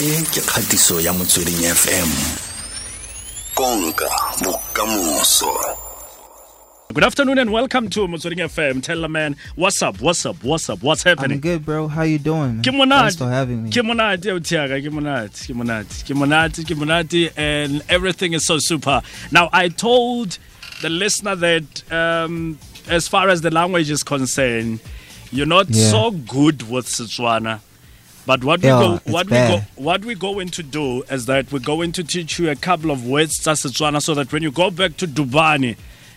e ke kgatiso ya motsweding fm konka bokamoso Good afternoon and welcome to Motsweding FM. Tellaman, what's up, what's up, what's up, what's happening? I'm good, bro. How you doing? Man? Ke monate. Thanks for having me. Ke monate, yo, Tiaga, ke monate, ke monate, ke monate, ke monate, and everything is so super. Now, I told the listener that um, as far as the language is concerned, you're not Yeah. so good with Setswana. But what we go what we go, what we're going to do is that we're going to teach you a couple of words tsa Setswana, so that when you go back to Dubani,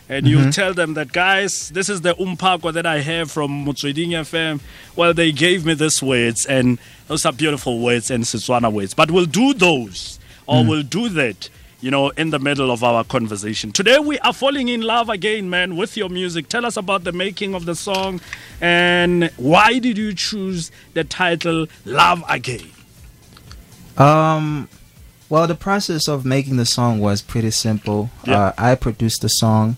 and Mm-hmm. you tell them that guys, this is the umpako that I have from Motsweding FM. Well, they gave me these words, and those are beautiful words and Setswana words. But we'll do those, or Mm. we'll do that, you know, in the middle of our conversation. Today we are falling in love again, man, with your music. Tell us about the making of the song, and why did you choose the title "Love Again"? Um, well, the process of making the song was pretty simple. Yeah. Uh, I produced the song.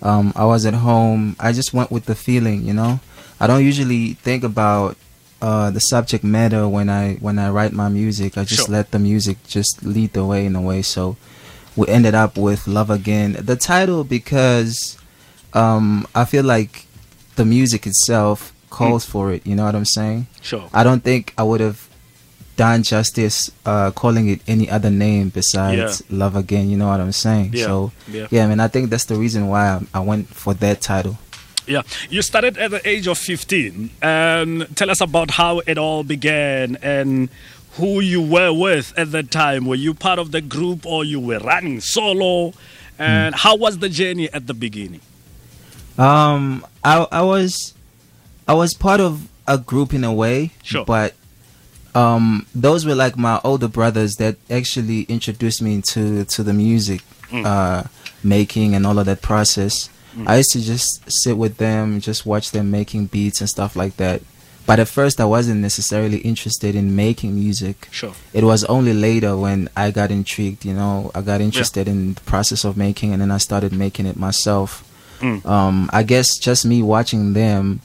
Um, I was at home. I just went with the feeling, you know. I don't usually think about uh, the subject matter when I when I write my music. I just Sure. let the music just lead the way in a way. So we ended up with "Love Again." The title because um, I feel like the music itself calls for it. You know what I'm saying? Sure. I don't think I would have done justice uh, calling it any other name besides Love Again. You know what I'm saying? Yeah, So, yeah. yeah, I mean, I think that's the reason why I, I went for that title. Yeah, you started at the age of 15. And tell us about how it all began and who you were with at that time. Were you part of the group or you were running solo? And how was the journey at the beginning? Um, I I was I was part of a group in a way, Sure. but um, those were like my older brothers that actually introduced me into to the music Mm. uh, making and all of that process. I used to just sit with them, just watch them making beats and stuff like that. But at first, I wasn't necessarily interested in making music. Sure. It was only later when I got intrigued, you know, I got interested in the process of making and then I started making it myself. Mm. Um, I guess just me watching them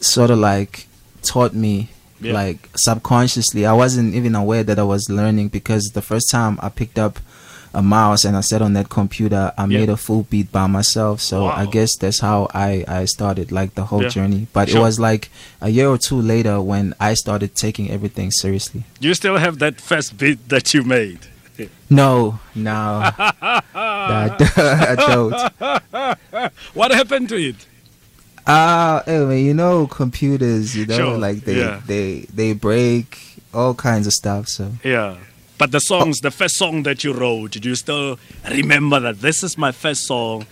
sort of like taught me Yeah. like subconsciously. I wasn't even aware that I was learning because the first time I picked up a mouse and I sat on that computer, I made a full beat by myself. So I guess that's how I, I started like the whole Yeah. journey. But Sure. it was like a year or two later when I started taking everything seriously. You still have that first beat that you made. No, no, I, I don't. What happened to it? Uh, anyway, you know, computers, you know, Sure, like they, yeah. they, they break all kinds of stuff. So Yeah. But the songs, the first song that you wrote, do you still remember that this is my first song?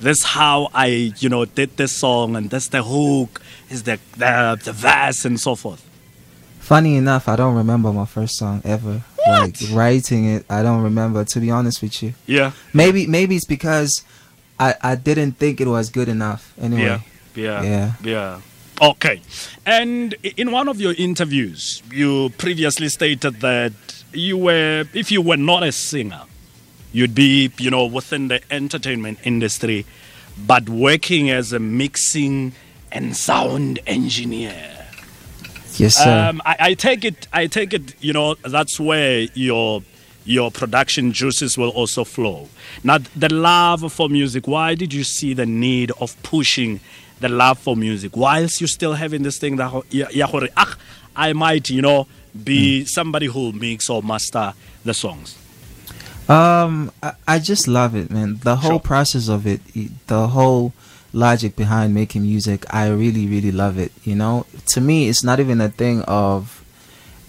This how I, you know, did this song, and that's the hook, is the the, the verse, and so forth. funny enough, I don't remember my first song ever. Like writing it, I don't remember. To be honest with you, Yeah, maybe maybe it's because I I didn't think it was good enough. Anyway, yeah, yeah, Yeah. yeah. Okay, and in one of your interviews, you previously stated that you were, if you were not a singer, you'd be, you know, within the entertainment industry, but working as a mixing and sound engineer. yes sir. Um, I, I take it. I take it. You know, that's where your your production juices will also flow. Now, the love for music. Why did you see the need of pushing the love for music whilst you're still having this thing that ho- ya- ya "Ah, I might, you know, be somebody who makes or master the songs. Um, I, I just love it, man. The whole Sure. process of it, the whole logic behind making music, I really, really love it. You know, to me, it's not even a thing of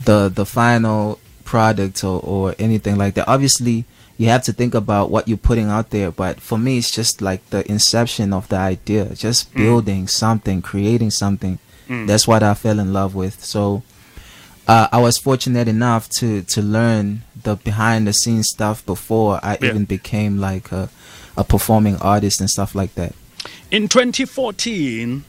the the final product or or anything like that. Obviously, you have to think about what you're putting out there, but for me, it's just like the inception of the idea, just building something, creating something. Mm. That's what I fell in love with. So uh, I was fortunate enough to to learn the behind the scenes stuff before I Yeah. even became like a, a performing artist and stuff like that. In 2014,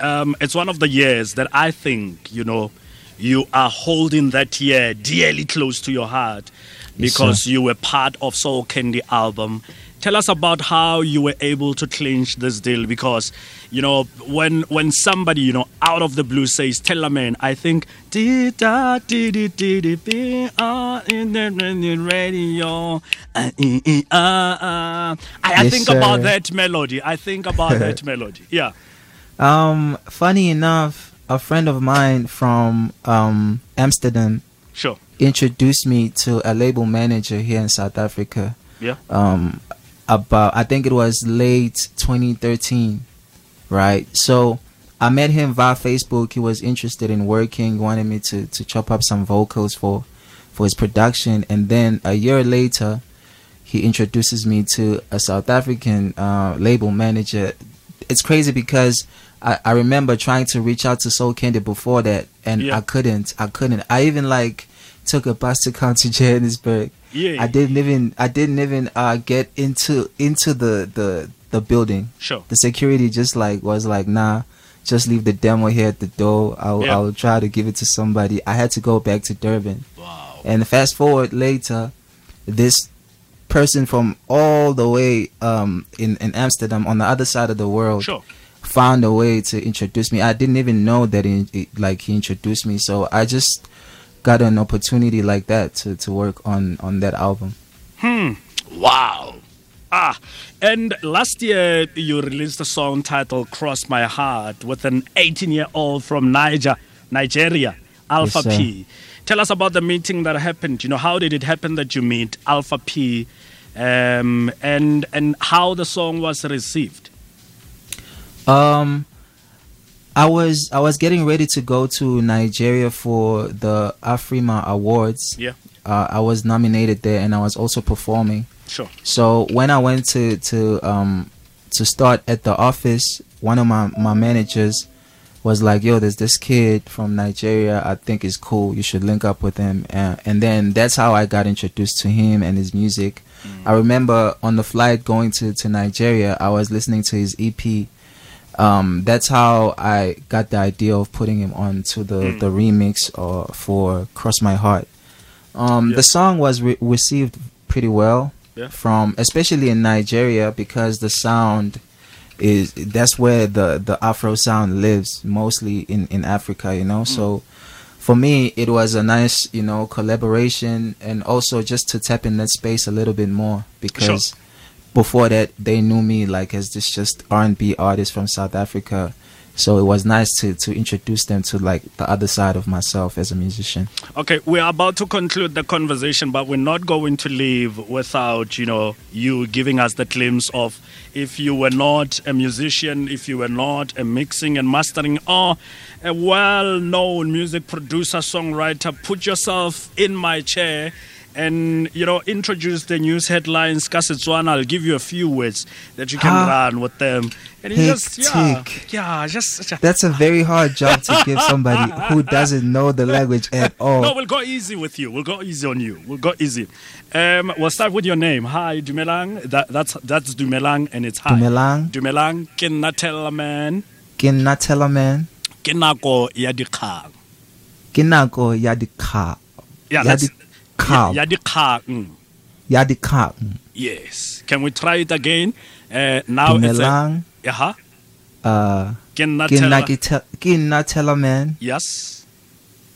um, it's one of the years that I think, you know, you are holding that year dearly close to your heart because sir. you were part of Soul Candy album Tell us about how you were able to clinch this deal because, you know, when when somebody, you know, out of the blue says, Tellaman, I think, "Dee da dee dee dee dee dee, ah, in the radio. ah, ah, ah." I, I Yes, think about that melody. I think about that melody. Yeah. Um, funny enough, a friend of mine from um, Amsterdam Sure. introduced me to a label manager here in South Africa. Yeah. Um, about I think it was late 2013, right? So I met him via Facebook. He was interested in working, wanted me to to chop up some vocals for for his production, and then a year later, he introduces me to a South African uh, label manager. It's crazy because I, I remember trying to reach out to Soul Candy before that, and Yeah. I couldn't. I couldn't. I even like took a bus to come to Johannesburg. Yeah. I didn't even. I didn't even uh, get into into the the the building. Sure. The security just like was like, nah, just leave the demo here at the door. I'll Yeah. I'll try to give it to somebody. I had to go back to Durban. Wow. And fast forward later, this person from all the way um, in in Amsterdam on the other side of the world Sure. found a way to introduce me. I didn't even know that he, like he introduced me. So I just got an opportunity like that to, to work on on that album. Hmm. Wow. Ah, and last year you released a song titled Cross My Heart with an 18 year old from Niger, Nigeria, Alpha Yes. P. Tell us about the meeting that happened. You know, how did it happen that you meet Alpha P um, and, and how the song was received? Um, I was I was getting ready to go to Nigeria for the Afrima Awards. Yeah, Uh, I was nominated there, and I was also performing. sure. So when I went to to um to start at the office, one of my my managers was like, "Yo, there's this kid from Nigeria. I think is cool. You should link up with him." Uh, and then that's how I got introduced to him and his music. I remember on the flight going to to Nigeria, I was listening to his EP. Um, that's how I got the idea of putting him on to the the remix or for "Cross My Heart." Um, Yeah. The song was re- received pretty well Yeah. from especially in Nigeria because the sound is that's where the the Afro sound lives mostly in in Africa, you know. So for me, it was a nice you know collaboration and also just to tap in that space a little bit more because before that they knew me like as this just R&B artist from South Africa. So it was nice to to introduce them to like the other side of myself as a musician. Okay, we're about to conclude the conversation, but we're not going to leave without, you know, you giving us the glimpse of if you were not a musician, if you were not a mixing and mastering or a well-known music producer, songwriter, put yourself in my chair and you know introduce the news headlines Kasetswana. I'll give you a few words that you can Ah. run with them. And you just yeah, yeah, just, just That's a very hard job to give somebody who doesn't know the language at all. No, we'll go easy with you. We'll go easy on you. We'll go easy. Um, we'll start with your name. Hi, Dumelang. That, that's that's Dumelang, and it's hi. Dumelang. Dumelang. Ke nna Tellaman. ke nna tela man Ke nako ya dikgang. ke nako ya dikga Yeah, that's dikgang ya dikgang. ya dikgang Yes. Can we try it again? Uh, now it's a, dumelang yeah. uh Ke nna ke nna Tella- ke te- ke nna tela man Yes.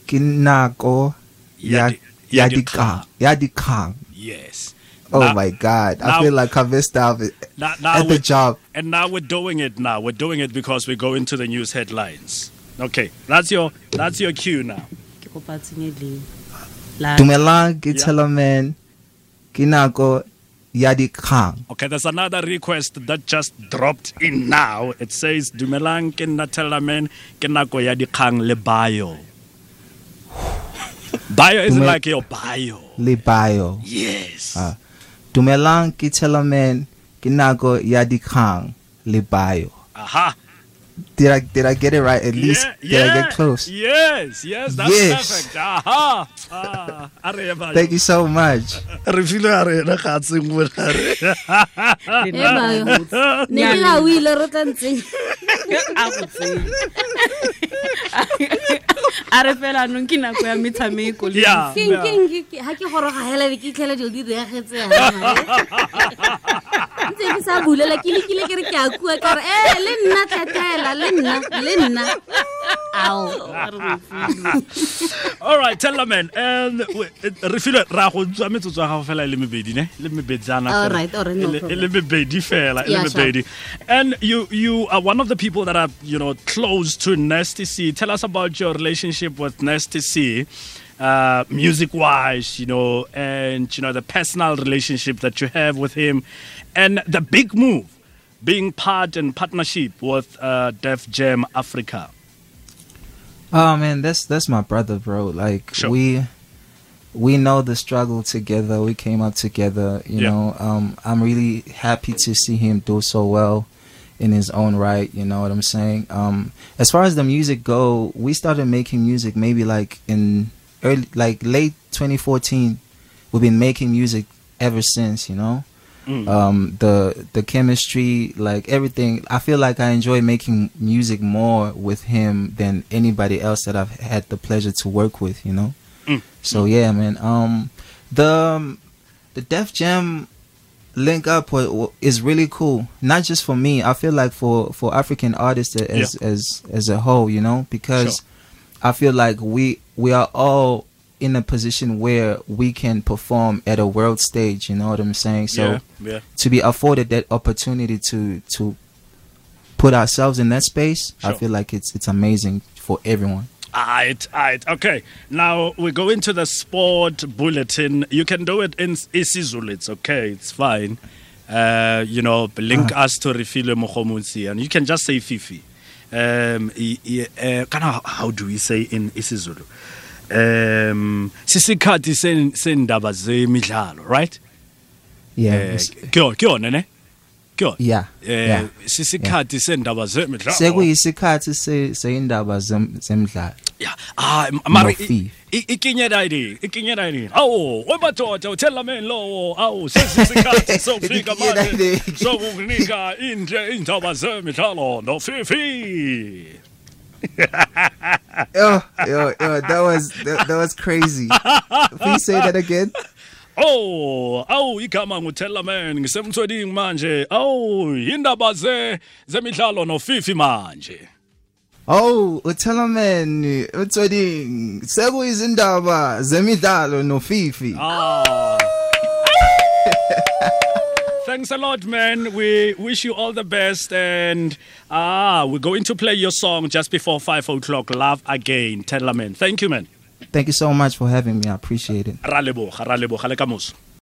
ke nako Ya ya di- ya ya dikgang. dikgang ya dikgang Yes. oh Now- my god now- i feel like i missed out at Now, now at the job And now we're doing it now. We're doing it because we're going to the news headlines. Okay. That's your that's your cue now. Ke kopa tsenye leina dumelang ke Yeah. tela man ke nako ya dikgang Okay, there's another request that just dropped in now. It says Dumelang ke nna Tellaman ke nako ya dikgang le bio. Bio is Dume- like your bio. le bio Yes. Ah. dumelang ke tela man ke nako ya dikgang le bio Aha. Did I did I get it right? At least yeah, did I get close? Yes, yes, that's Yes. perfect. Aha. Ah, a re bio. Thank you so much. Re file a rena ga tseng mo gare. e ne ke ga o ile re tla ntseng a go tsenya a re fela anong ke nako ya metshameko le Yeah. keng keng ga ke goroga hela be ke itlhela dilo di reagetse ntse ke sa bulela ke lekile ke re ke a kua ka re e le nna tletela le nna le nna. Ao all right tell man. Um re file ra go tswa metsotso ya gago fela e le mebedi ne? Le mebetsana All fela. right, all right, no E le- e le problem. mebedi fela e le mebedi. And you you are one of the people that are you know close to Nasty C. Tell us about your relationship with Nasty C uh, music wise you know and you know the personal relationship that you have with him and the big move being part and partnership with uh, Def Jam Africa Oh man, that's that's my brother, bro. Like Sure. we we know the struggle together. We came up together. You Yeah. know, um, I'm really happy to see him do so well in his own right. You know what I'm saying? Um, as far as the music go, we started making music maybe like in early, like late 2014. We've been making music ever since. You know Mm. um the the chemistry like everything. I feel like i enjoy making music more with him than anybody else that i've had the pleasure to work with you know? Mm. so yeah man. Um the um, the def jam link up is really cool. Not just for me. I feel like for for african artists as as as a whole you know? Because Sure. i feel like we we are all in a position where we can perform at a world stage you know what i'm saying so yeah yeah to be afforded that opportunity to to put ourselves in that space, I feel like it's it's amazing for everyone. Alright, alright. Okay. Now we go into the sport bulletin. You can do it in isiZulu. It's okay. It's fine. Uh, you know, link us to Refile Mokhomutsi and you can just say Fifi. Um, uh, kind of how do we say in isiZulu? um sisikhathi sendaba zemidlalo right? Yeah eh, kyo kyona ne? Kyo. Yeah eh sisikhathi sendaba zemidlalo. Sekuyisikhathi seindaba zemidlalo. Yeah ah mari ikinyeda idi ikinyeda idi awu wemadoda uthela mina lowo awu sesisikhathi sofika manje sokunika indle indaba zemidlalo no fifi Yo, yo, yo, that was that, that was crazy. Please say that again. Oh, awu igama nguthela man ngisemthweding manje awu indaba ze zemidlalo nofifi manje Oh, uThelaman, utsweding, sekuyizindaba zemidlalo no Fifi. Ah. Thanks a lot, man. We wish you all the best. And ah, we're going to play your song just before 5 o'clock. Love Again. Tellaman. Thank you, man. Thank you so much for having me. I appreciate it.